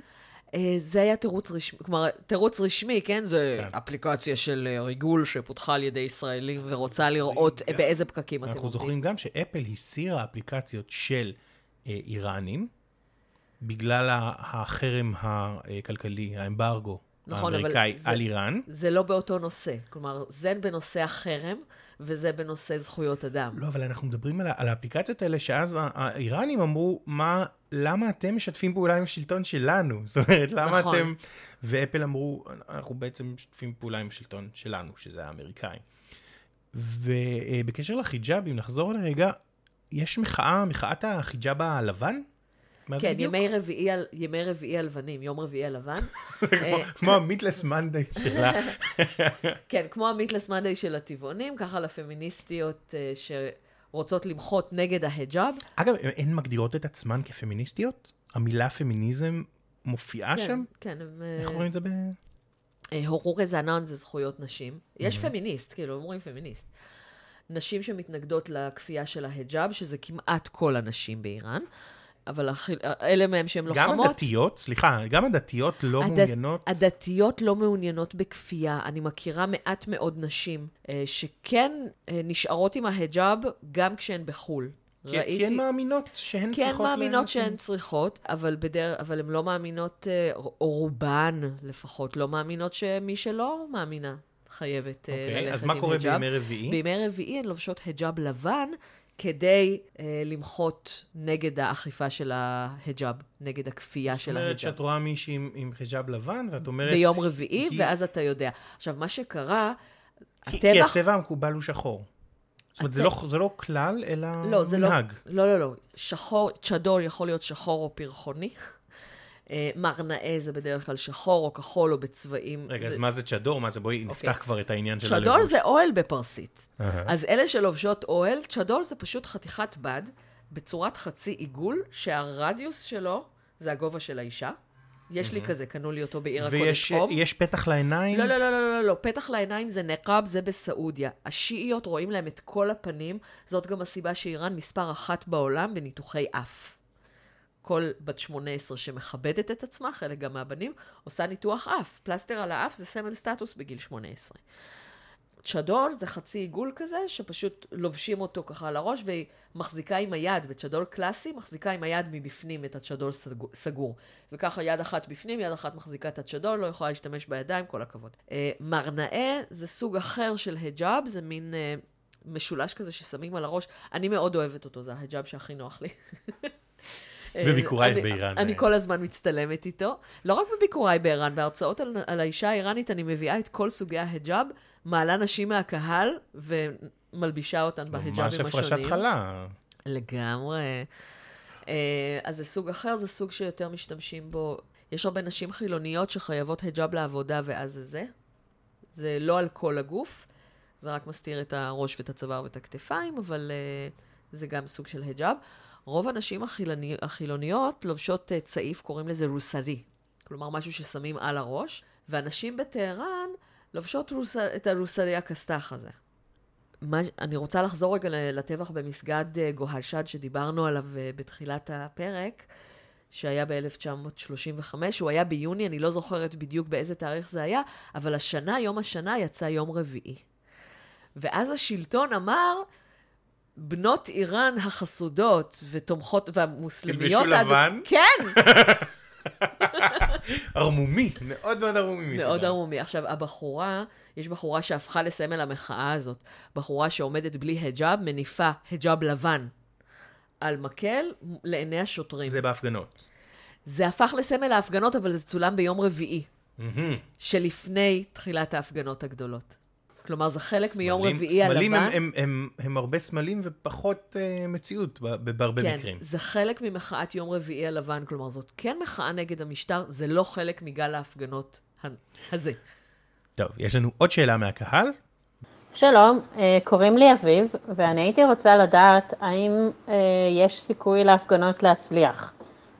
Uh, זה היה תירוץ רשמי, כלומר, תירוץ רשמי, כן? זה כן. אפליקציה של uh, ריגול שפותחה על ידי ישראלים ורוצה לראות uh, באיזה פקקים אתם אנחנו עובדים. זוכרים גם שאפל הסירה אפליקציות של אה, איראנים, בגלל החרם הכלכלי, האמברגו נכון, האמריקאי זה- על איראן. זה לא באותו נושא. כלומר, זה בנושא החרם, וזה בנושא זכויות אדם. לא, אבל אנחנו מדברים על, על האפליקציות האלה, שאז האיראנים אמרו, מה, למה אתם משתפים פעולה עם השלטון שלנו? זאת אומרת, למה נכון. אתם... ואפל אמרו, אנחנו בעצם משתפים פעולה עם השלטון שלנו, שזה האמריקאים. ובקשר לחיג'אבים, נחזור לרגע, יש מחאה, מחאת החיג'אב הלבן? מה זה כן, בדיוק? ימי רביעי, על- ימי רביעי הלבנים, יום רביעי הלבן. כמו- כמו המיטלס מנדי שלה. כן, כמו המיטלס מנדי של הטבעונים, ככה לפמיניסטיות אה, שרוצות למחות נגד ההיג'אב. אגב, הן מגדירות את עצמן כפמיניסטיות? המילה פמיניזם מופיעה כן, שם? כן. אה, איך אומרים את זה ב... אה, הורורה זנן זה זכויות נשים. יש פמיניסט, כאילו, אומרים פמיניסט. נשים שמתנגדות לכפייה של ההיג'אב, שזה כמעט כל הנשים באיראן, אבל הח- אלה מהם שהן גם לוחמות. הדתיות, סליחה, גם הדתיות לא הדת- מעוניינות... הדתיות לא מעוניינות בכפייה. אני מכירה מעט מאוד נשים אה, שכן אה, נשארות עם ההיג'אב גם כשהן בחו"ל. כי, כי הן מאמינות שהן כי הן צריכות... מאמינות לנשים. שהן צריכות, אבל, בדר... אבל הן לא מאמינות, אה, או רובן לפחות, לא מאמינות שמי שלא מאמינה חייבת אה, אוקיי, ללכת אז עם מה קורה היג'אב. בימי רביעי? בימי רביעי הן לובשות היג'אב לבן כדי אה, למחות נגד האכיפה של ההיג'אב, נגד הכפייה זאת של אומרת ההיג'אב. שאת רואה מישהי עם, עם חיג'אב לבן, ואת אומרת... ביום רביעי, היא- ואז אתה יודע. עכשיו, מה שקרה, כי, כי הטבח... הצבע המקובל הוא שחור. זאת אומרת, זה לא, זה לא כלל, אלא לא, זה לא, מנהג. לא, לא, לא. שחור, צ'דור יכול להיות שחור או פרחוני. אה, מרנאה זה בדרך כלל שחור או כחול או בצבעים. רגע, זה... אז מה זה צ'דור? מה זה? בואי אוקיי. נפתח כבר את העניין של הלבוש. צ'דור זה אוהל בפרסית. אהה. אז אלה שלובשות אוהל, צ'דור זה פשוט חתיכת בד בצורת חצי עיגול, שהרדיוס שלו זה הגובה של האישה. יש לי כזה, קנו לי אותו בעיר הקודש ויש חום. יש פתח לעיניים? לא, לא, לא, לא, לא, לא, פתח לעיניים זה נקאב, זה בסעודיה. השיעיות רואים להם את כל הפנים, זאת גם הסיבה שאיראן מספר אחת בעולם בניתוחי אף. כל בת 18 שמכבדת את עצמה, חלק גם מהבנים, עושה ניתוח אף. פלסטר על האף זה סמל סטטוס בגיל 18. צ'דור זה חצי עיגול כזה, שפשוט לובשים אותו ככה על הראש, והיא מחזיקה עם היד, בצ'דור קלאסי, מחזיקה עם היד מבפנים את הצ'דור סגור-. וככה יד אחת בפנים, יד אחת מחזיקה את הצ'דור, לא יכולה להשתמש בידיים, כל הכבוד. אה, מרנאה זה סוג אחר של היג'אב, זה מין אה, משולש כזה ששמים על הראש. אני מאוד אוהבת אותו, זה ההיג'אב שהכי נוח לי. בביקורייך אני- באיראן. אני כל הזמן מצטלמת איתו. לא רק בביקוריי באיראן, בהרצאות על, על האישה האיראנית אני מביאה את כל סוגי ההיג'אב, מעלה נשים מהקהל ומלבישה אותן בהיג'אבים ממש השונים. הפרשת חלה. לגמרי. אה, אז זה סוג אחר, זה סוג שיותר משתמשים בו. יש הרבה נשים חילוניות שחייבות היג'אב לעבודה ואז זה זה. זה לא על כל הגוף, זה רק מסתיר את הראש ואת הצוואר ואת הכתפיים, אבל uh, זה גם סוג של היג'אב. רוב הנשים החילוני, החילוניות לובשות uh, צעיף, קוראים לזה רוסרי. כלומר, משהו ששמים על הראש, ואנשים בטהרן לובשות רוס, את הרוסרי הכסת"ח הזה. מה, אני רוצה לחזור רגע לטבח במסגד אה, גוהלשד שדיברנו עליו אה, בתחילת הפרק, שהיה ב-1935, הוא היה ביוני, אני לא זוכרת בדיוק באיזה תאריך זה היה, אבל השנה, יום השנה, יצא יום רביעי. ואז השלטון אמר, בנות איראן החסודות ותומכות, והמוסלמיות... תלבשו לבן? כן! ערמומי, מאוד מאוד ערמומי. מאוד ערמומי. עכשיו, הבחורה, יש בחורה שהפכה לסמל המחאה הזאת. בחורה שעומדת בלי היג'אב, מניפה היג'אב לבן על מקל לעיני השוטרים. זה בהפגנות. זה הפך לסמל ההפגנות, אבל זה צולם ביום רביעי. שלפני תחילת ההפגנות הגדולות. כלומר, זה חלק מיום סמלים- רביעי הלבן. סמלים הם, הם, הם, הם הרבה סמלים ופחות uh, מציאות בהרבה כן, מקרים. זה חלק ממחאת יום רביעי הלבן, כלומר, זאת כן מחאה נגד המשטר, זה לא חלק מגל ההפגנות הזה. טוב, יש לנו עוד שאלה מהקהל. שלום, אה, קוראים לי אביב, ואני הייתי רוצה לדעת האם אה, יש סיכוי להפגנות להצליח.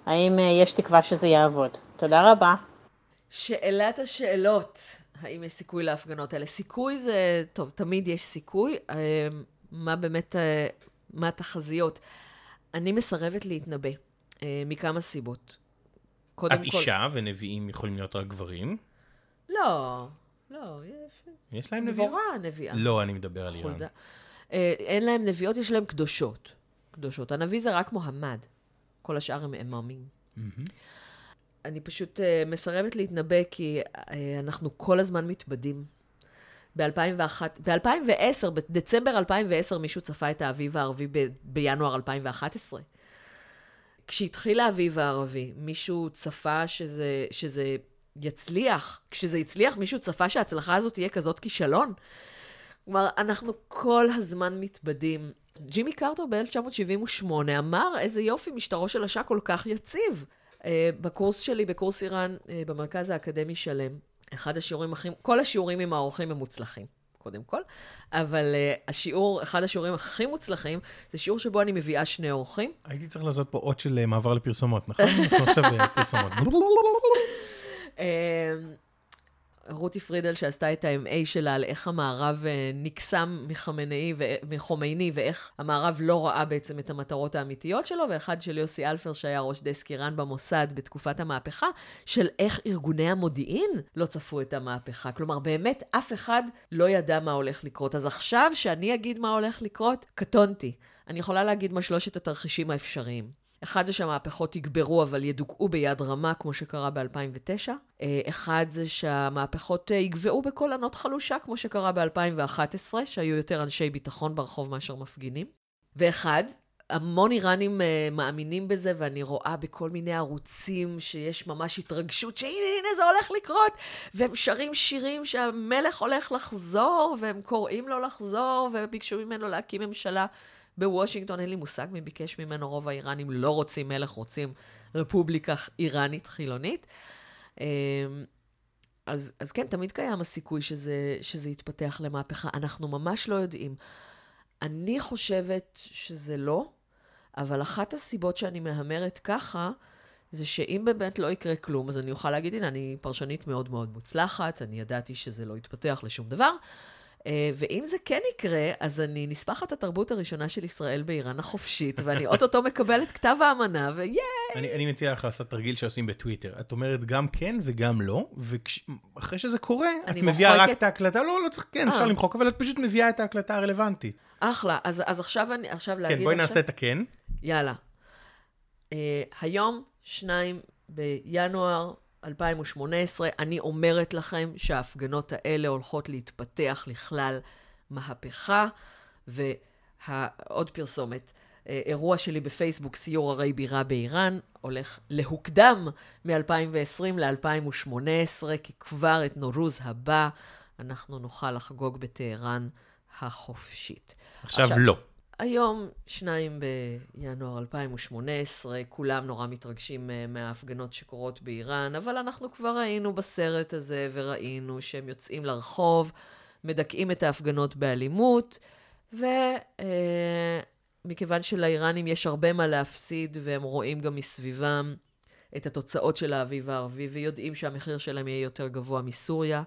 האם יש תקווה שזה יעבוד. תודה רבה. שאלת השאלות, האם יש סיכוי להפגנות האלה? סיכוי זה, טוב, תמיד יש סיכוי. אה, מה באמת, אה, מה התחזיות? אני מסרבת להתנבא, אה, מכמה סיבות. קודם את אישה ונביאים יכולים להיות רק גברים. לא, לא, יש... יש להם נביאות? דבורה הנביאה. לא, אני מדבר על איראן. חולדה. אה, אין להם נביאות, יש להם קדושות. קדושות. הנביא זה רק מוחמד. כל השאר הם אממים. אני פשוט אה, מסרבת להתנבא, כי אה, אנחנו כל הזמן מתבדים. ב-2001, ב-2010, בדצמבר 2010, מישהו צפה את האביב הערבי ב- בינואר 2011. כשהתחיל האביב הערבי, מישהו צפה שזה, שזה יצליח. כשזה הצליח, מישהו צפה שההצלחה הזאת תהיה כזאת כישלון. כלומר, אנחנו כל הזמן מתבדים. ג'ימי קרטר ב-1978 אמר, איזה יופי, משטרו של השאה כל כך יציב. Uh, בקורס שלי, בקורס איראן, uh, במרכז האקדמי שלם, אחד השיעורים הכי, כל השיעורים עם האורחים הם מוצלחים, קודם כל, אבל uh, השיעור, אחד השיעורים הכי מוצלחים, זה שיעור שבו אני מביאה שני אורחים. הייתי צריך לעשות פה אות של אה, מעבר לפרסומות, נכון? עכשיו אה, פרסומות. רותי פרידל שעשתה את ה-MA שלה על איך המערב אה, נקסם מחמינאי ו- מחומייני, ואיך המערב לא ראה בעצם את המטרות האמיתיות שלו, ואחד של יוסי אלפר שהיה ראש דסק איראן במוסד בתקופת המהפכה, של איך ארגוני המודיעין לא צפו את המהפכה. כלומר, באמת אף אחד לא ידע מה הולך לקרות. אז עכשיו, שאני אגיד מה הולך לקרות, קטונתי. אני יכולה להגיד מה שלושת התרחישים האפשריים. אחד זה שהמהפכות יגברו אבל ידוכאו ביד רמה, כמו שקרה ב-2009. אחד זה שהמהפכות אה, יגבעו בקול ענות חלושה, כמו שקרה ב-2011, שהיו יותר אנשי ביטחון ברחוב מאשר מפגינים. ואחד, המון איראנים uh, מאמינים בזה, ואני רואה בכל מיני ערוצים שיש ממש התרגשות שהנה, הנה, זה הולך לקרות, והם שרים שירים שהמלך הולך לחזור, והם קוראים לו לחזור, וביקשו ממנו להקים ממשלה בוושינגטון, אין לי מושג מי ביקש ממנו, רוב האיראנים לא רוצים מלך, רוצים רפובליקה איראנית חילונית. אמ, אז, אז כן, תמיד קיים הסיכוי שזה, שזה יתפתח למהפכה. אנחנו ממש לא יודעים. אני חושבת שזה לא, אבל אחת הסיבות שאני מהמרת ככה, זה שאם באמת לא יקרה כלום, אז אני אוכל להגיד, הנה, אני פרשנית מאוד מאוד מוצלחת, אני ידעתי שזה לא יתפתח לשום דבר. אה, ואם זה כן יקרה, אז אני נספחת התרבות הראשונה של ישראל באיראן החופשית, ואני אוטוטו מקבלת כתב האמנה, וייי! אני, אני מציע לך לעשות תרגיל שעושים בטוויטר. את אומרת גם כן וגם לא, ואחרי שזה קורה, את מביאה רק את ההקלטה, לא, לא צריך, כן, אפשר אה. למחוק, אבל את פשוט מביאה את ההקלטה הרלוונטית. אחלה. אז, אז עכשיו אני, עכשיו להגיד... כן, בואי נעשה את הכן. יאללה. Uh, היום, 2 בינואר 2018, אני אומרת לכם שההפגנות האלה הולכות להתפתח לכלל מהפכה, ועוד פרסומת. אה, אירוע שלי בפייסבוק, סיור ערי בירה באיראן, הולך להוקדם מ-2020 ל-2018, כי כבר את נורוז הבא אנחנו נוכל לחגוג בטהרן החופשית. עכשיו לא. היום, 2 בינואר 2018, כולם נורא מתרגשים אה, מההפגנות שקורות באיראן, אבל אנחנו כבר היינו בסרט הזה וראינו שהם יוצאים לרחוב, מדכאים את ההפגנות באלימות, ומכיוון שלאיראנים יש הרבה מה להפסיד, והם רואים גם מסביבם את התוצאות של האביב הערבי, ויודעים שהמחיר שלהם יהיה יותר גבוה מסוריה,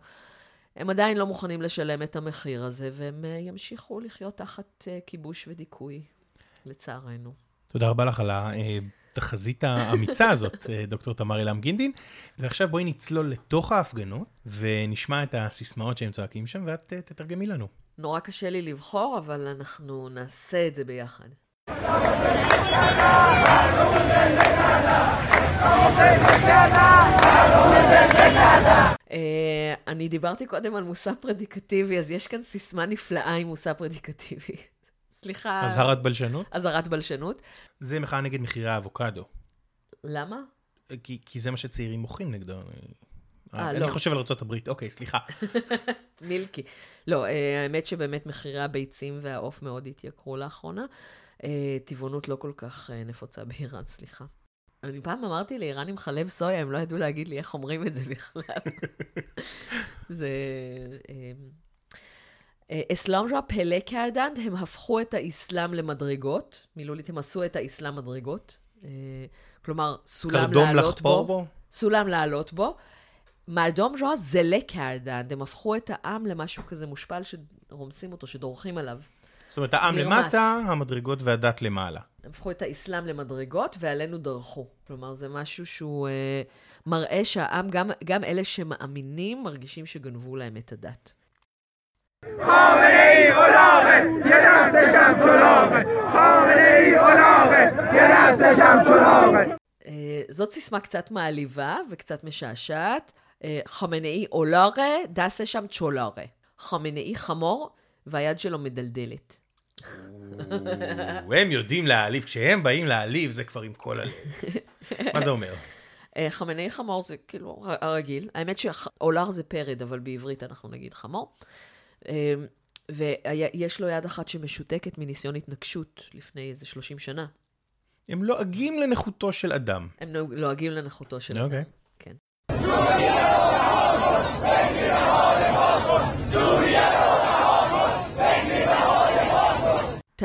הם עדיין לא מוכנים לשלם את המחיר הזה, והם אה, ימשיכו לחיות תחת אה, כיבוש ודיכוי, לצערנו. תודה רבה לך על התחזית האמיצה הזאת, אה, דוקטור תמר אילם גינדין. ועכשיו בואי נצלול לתוך ההפגנות, ונשמע את הסיסמאות שהם צועקים שם, ואת אה, תתרגמי לנו. נורא קשה לי לבחור, אבל אנחנו נעשה את זה ביחד. אה, אני דיברתי קודם על מושא פרדיקטיבי, אז יש כאן סיסמה נפלאה עם מושא פרדיקטיבי. סליחה. אזהרת בלשנות? אזהרת בלשנות. זה מחאה נגד מחירי האבוקדו. למה? כי, כי זה מה שצעירים מוחים נגדו. אה, אני לא. חושב על ארה"ב, אוקיי, סליחה. מילקי. לא, אה, האמת שבאמת מחירי הביצים והעוף מאוד התייקרו לאחרונה. אה, טבעונות לא כל כך אה, נפוצה באיראן, סליחה. אני פעם אמרתי לאיראנים חלב סויה, הם לא ידעו להגיד לי איך אומרים את זה בכלל. זה... אמ, אה, אסלאם ז'ה פלא קרדנד, הם הפכו את האסלאם למדרגות. מילולית, הם עשו את האסלאם מדרגות. אה, כלומר, סולם לעלות בו. קרדום לחפור בו. סולם לעלות בו. מאדום מרדום ז'ה זלה הם הפכו את העם למשהו כזה מושפל שרומסים אותו, שדורכים עליו. זאת אומרת, העם נרמס. למטה, המדרגות והדת למעלה. הם הפכו את האסלאם למדרגות, ועלינו דרכו. כלומר, זה משהו שהוא אה, מראה שהעם, גם, גם אלה שמאמינים, מרגישים שגנבו להם את הדת. אה, זאת סיסמה קצת מעליבה וקצת משעשעת. אה, חמנאי אולארה, דסה שם צ'ולארה. חמנאי חמור, והיד שלו מדלדלת. הם יודעים להעליב, כשהם באים להעליב זה כבר עם כל הלב. מה זה אומר? אה, חמנאי חמור זה כאילו הרגיל. האמת שאולר זה פרד, אבל בעברית אנחנו נגיד חמור. אה, ויש לו יד אחת שמשותקת מניסיון התנגשות לפני איזה 30 שנה. הם לועגים לנכותו של אדם. הם לועגים לנכותו של אדם. אוקיי. כן.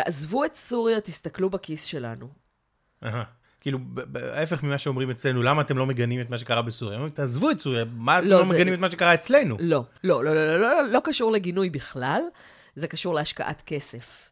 תעזבו את סוריה, תסתכלו בכיס שלנו. אהה. כאילו, ההפך ממה שאומרים אצלנו, למה אתם לא מגנים את מה שקרה בסוריה? אומרים, תעזבו את סוריה, מה אתם לא, לא מגנים את מה שקרה אצלנו? לא, לא, לא, לא, לא, לא, לא קשור לגינוי בכלל, זה קשור להשקעת כסף.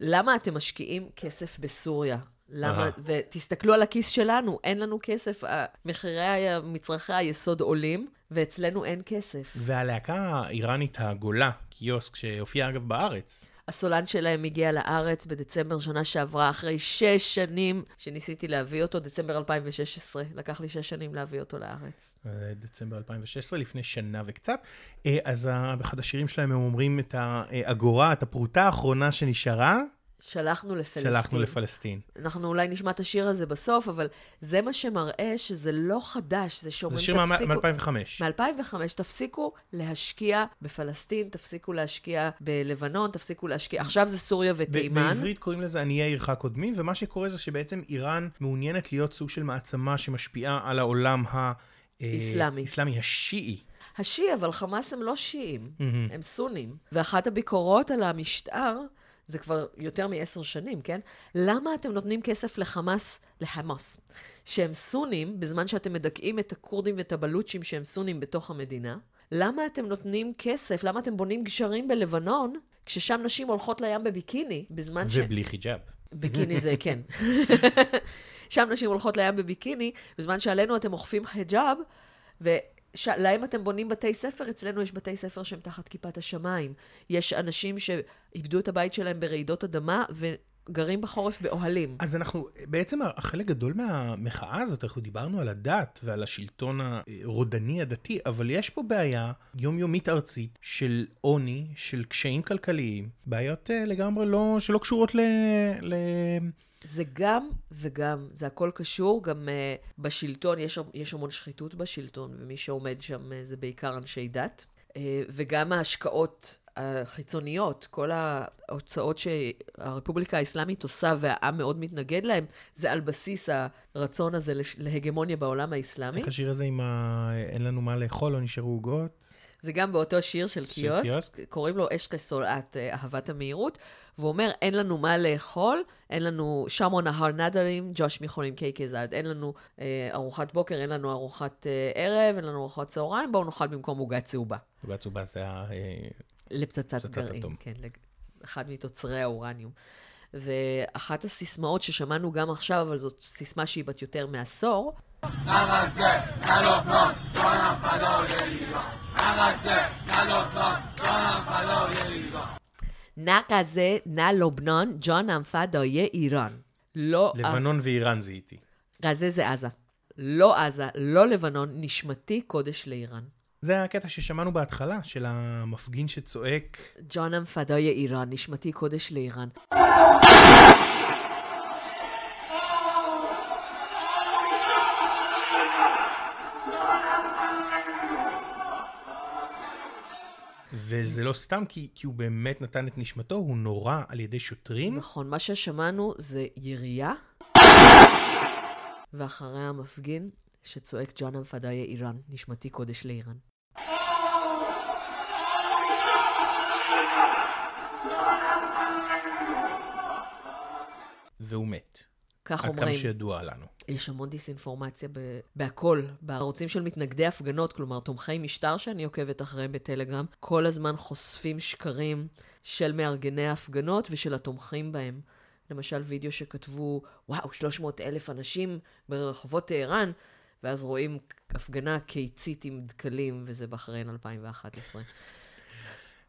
למה אתם משקיעים כסף בסוריה? למה. ותסתכלו על הכיס שלנו, אין לנו כסף, מחירי מצרכי היסוד עולים, ואצלנו אין כסף. והלהקה האיראנית הגולה, קיוסק, שהופיעה אגב בארץ, הסולן שלהם הגיע לארץ בדצמבר שנה שעברה, אחרי שש שנים שניסיתי להביא אותו, דצמבר 2016. לקח לי שש שנים להביא אותו לארץ. אה, דצמבר 2016, לפני שנה וקצת. אה, אז באחד השירים שלהם הם אומרים את האגורה, את הפרוטה האחרונה שנשארה, שלחנו לפלסטין. שלחנו לפלסטין. אנחנו אולי נשמע את השיר הזה בסוף, אבל זה מה שמראה שזה לא חדש, זה שאומרים זה שיר מ-2005. מ-2005, תפסיקו להשקיע בפלסטין, תפסיקו להשקיע בלבנון, תפסיקו להשקיע... עכשיו זה סוריה ותימן. בעברית קוראים לזה עניי עירך קודמים, ומה שקורה זה שבעצם איראן מעוניינת להיות סוג של מעצמה שמשפיעה על העולם ה... אה, איסלאמי. איסלאמי השיעי. השיעי, אבל חמאס הם לא שיעים, מהמם. הם סונים. ואחת הביקורות על המשטר, זה כבר יותר מעשר שנים, כן? למה אתם נותנים כסף לחמאס, לחמאס, שהם סונים, בזמן שאתם מדכאים את הכורדים ואת הבלוצ'ים שהם סונים בתוך המדינה? למה אתם נותנים כסף, למה אתם בונים גשרים בלבנון, כששם נשים הולכות לים בביקיני, בזמן ש... ובלי חיג'אב. ביקיני זה כן. שם נשים הולכות לים בביקיני, בזמן שעלינו אתם אוכפים חיג'אב, ולהם אתם בונים בתי ספר, אצלנו יש בתי ספר שהם תחת כיפת השמיים. יש אנשים שאיבדו את הבית שלהם ברעידות אדמה, וגרים בחורף באוהלים. אז אנחנו, בעצם החלק גדול מהמחאה הזאת, אנחנו דיברנו על הדת ועל השלטון הרודני הדתי, אבל יש פה בעיה יומיומית ארצית של עוני, של קשיים כלכליים, בעיות אה, לגמרי לא, שלא קשורות ל... ל... זה גם וגם, זה הכל קשור, גם uh, בשלטון, יש, יש המון שחיתות בשלטון, ומי שעומד שם uh, זה בעיקר אנשי דת, uh, וגם ההשקעות החיצוניות, כל ההוצאות שהרפובליקה האסלאמית עושה והעם מאוד מתנגד להם, זה על בסיס הרצון הזה להגמוניה בעולם האסלאמי. איך השיר הזה עם ה... אין לנו מה לאכול, לא נשארו עוגות? זה גם באותו שיר של של קיוסק, קיוסק. קוראים לו אשקה סולעת אה, אהבת המהירות, והוא אומר, אין לנו מה לאכול, אין לנו שמו נהר נדרים, ג'וש מיכונים קייקי זרד, אין לנו אה, ארוחת בוקר, אין לנו ארוחת אה, ערב, אין לנו ארוחת צהריים, בואו נאכל במקום עוגה צהובה. עוגה צהובה זה ה... אה, לפצצת פצצת גרעין, אטום. כן, אחד מתוצרי האורניום. ואחת הסיסמאות ששמענו גם עכשיו, אבל זאת סיסמה שהיא בת יותר מעשור, נא כזה, נא לובנון, ג'ון פדאיי איראן. לא... לבנון ואיראן זיהיתי. גזה זה עזה. לא עזה, לא לבנון, נשמתי קודש לאיראן. זה הקטע ששמענו בהתחלה, של המפגין שצועק, ג'ונם פדאיי איראן, נשמתי קודש לאיראן. וזה לא סתם כי, כי הוא באמת נתן את נשמתו, הוא נורה על ידי שוטרים. נכון, מה ששמענו זה ירייה, ואחריה המפגין שצועק ג'ונם פדאיי איראן, נשמתי קודש לאיראן. והוא מת. כך עד אומרים. כמה שידוע לנו. יש המון דיסאינפורמציה ב- בהכל, בערוצים של מתנגדי הפגנות, כלומר תומכי משטר שאני עוקבת אחריהם בטלגרם, כל הזמן חושפים שקרים של מארגני ההפגנות ושל התומכים בהם. למשל וידאו שכתבו, וואו, 300 אלף אנשים ברחובות טהרן, ואז רואים הפגנה קיצית עם דקלים, וזה בחריין 2011.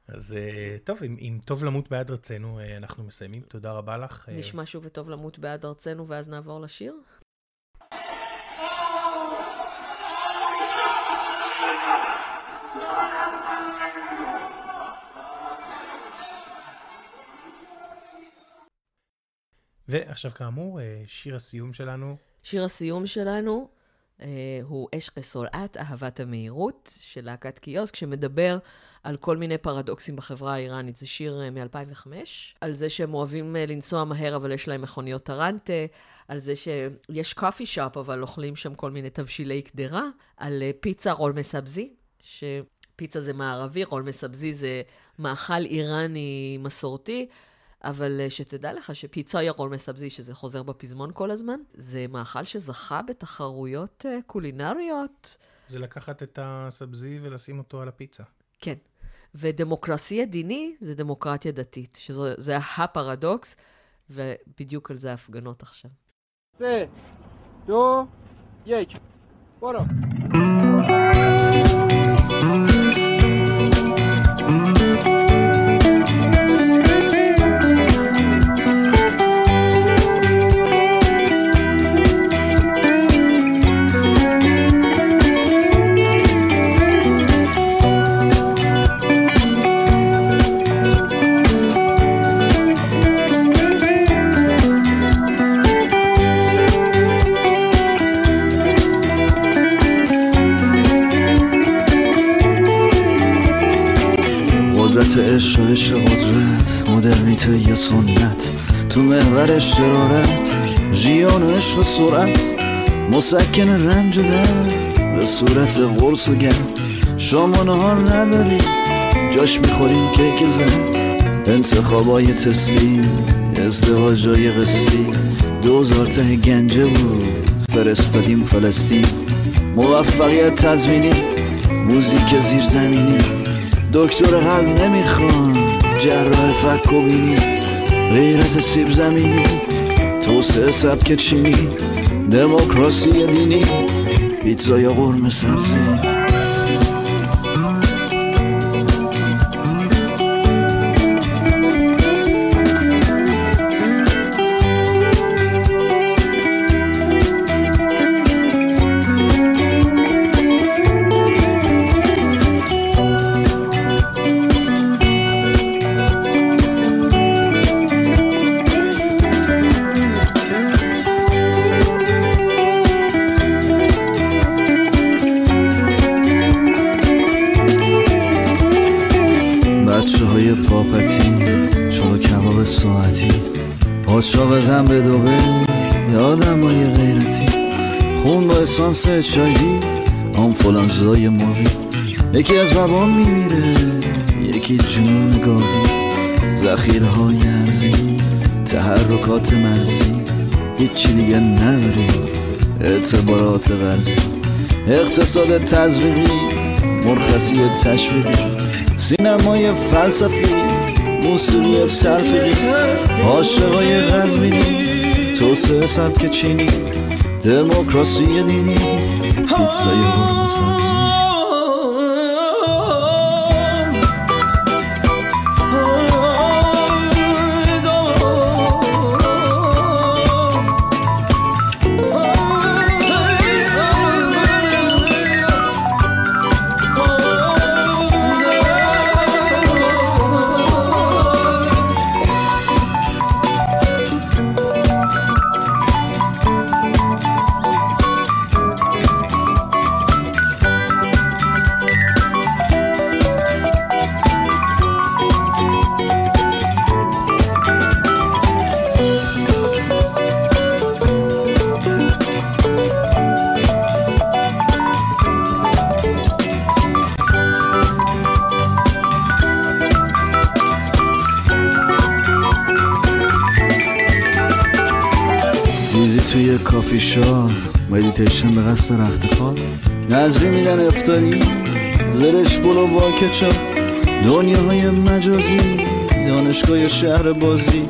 אז אה, טוב, אם, אם טוב למות בעד רצנו, אה, אנחנו מסיימים. תודה רבה לך. אה, נשמע שוב וטוב למות בעד ארצנו, ואז נעבור לשיר? ועכשיו כאמור, שיר הסיום שלנו. שיר הסיום שלנו הוא אש כסולעת, אהבת המהירות, של להקת קיוסק, שמדבר על כל מיני פרדוקסים בחברה האיראנית. זה שיר אה, מ-2005, על זה שהם אוהבים אה, לנסוע מהר, אבל יש להם מכוניות טרנטה, על זה שיש קופי שופ, אבל אוכלים שם כל מיני תבשילי קדרה, על אה, פיצה רול מסבזי, שפיצה זה מערבי, רול מסבזי זה מאכל איראני מסורתי. אבל אה, שתדע לך שפיצה ירון מסבזי, שזה חוזר בפזמון כל הזמן, זה מאכל שזכה בתחרויות אה, קולינריות. זה לקחת את הסבזי ולשים אותו על הפיצה. כן. ודמוקרסיה דיני זה דמוקרטיה דתית, שזה הפרדוקס, ובדיוק על זה ההפגנות עכשיו. זה, דו, יק, בואו. مسکن رنج و به صورت قرص و شام و نهار نداری جاش می‌خوریم کیک زن. انتخابای تستی ازدواجای قسطی. دوزار ته گنجه بود فرستادیم فلسطین. موفقیت تزمینی موزیک زیرزمینی دکتر قلب نمی‌خوان جراح فک و بینی. غیرت سیب زمینی توسعه سبک چینی. دموکراسی دینی پیتزا یا قرمه سبزی. اسانس چایی آنفولانزای ماهی. یکی از وبا میمیره یکی جنون گاوی. ذخیره های ارزی تحرکات مرزی. هیچی دیگه نداری اعتبارات غرزی اقتصاد تزریقی مرخصی تشویقی. سینمای فلسفی موسیقی تلفیقی عاشقای غزمینی توسعه سبک چینی. Demokrasiye denir Pizza yormasak مدیتیشن به قصد رخت خواب. نظری میدن افتاری زرش بلو با کچاپ دنیاهای مجازی دانشگاه شهر بازی.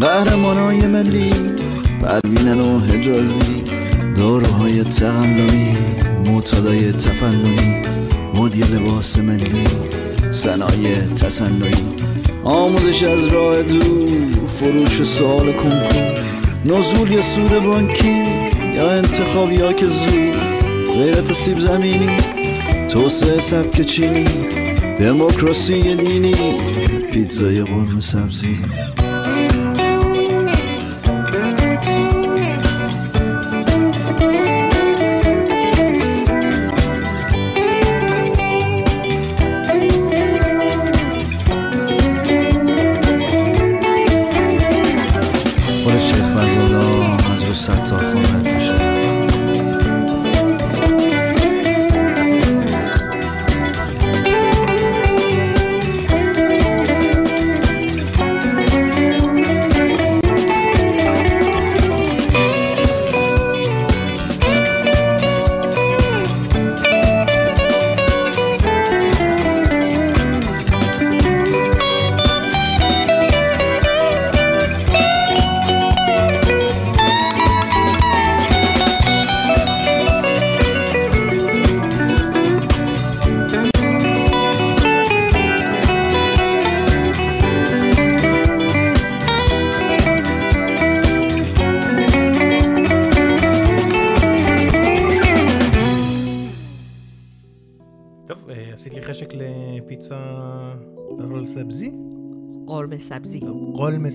قهرمانای ملی پروینن و حجازی. داروهای تقلبی معتادای تفننی. مدی لباس ملی صنایع تصنعی آموزش از راه دور فروش سوال کنکور نزول یا سود بانکی. انتخاب یا که زود غیرت سیب زمینی توسعه سبک چینی دموکراسی دینی پیتزای قرمه سبزی.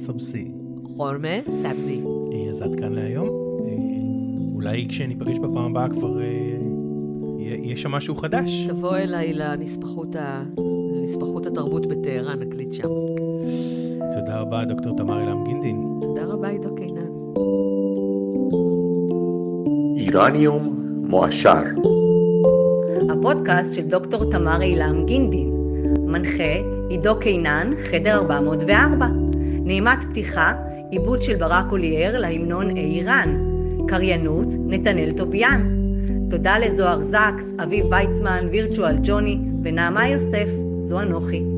סבסי. חורמה סבסי. אה, אז עד כאן להיום. אה, אולי כשניפגש בפעם הבאה כבר אה, יהיה שם משהו חדש. תבוא אליי לנספחות, התרבות בטהרן, נקליט שם. תודה רבה, דוקטור תמר אילם גינדין. תודה רבה, עידו קינן. איראניום מועשר. הפודקאסט של דוקטור תמר אילם גינדין. מנחה עידו קינן, חדר 404. נעימת פתיחה, עיבוד של ברק אולייר להמנון איראן. קריינות, נתנאל טוביאן. תודה לזוהר זקס, אביב ויצמן, וירטואל ג'וני ונעמה יוסף, זו אנוכי.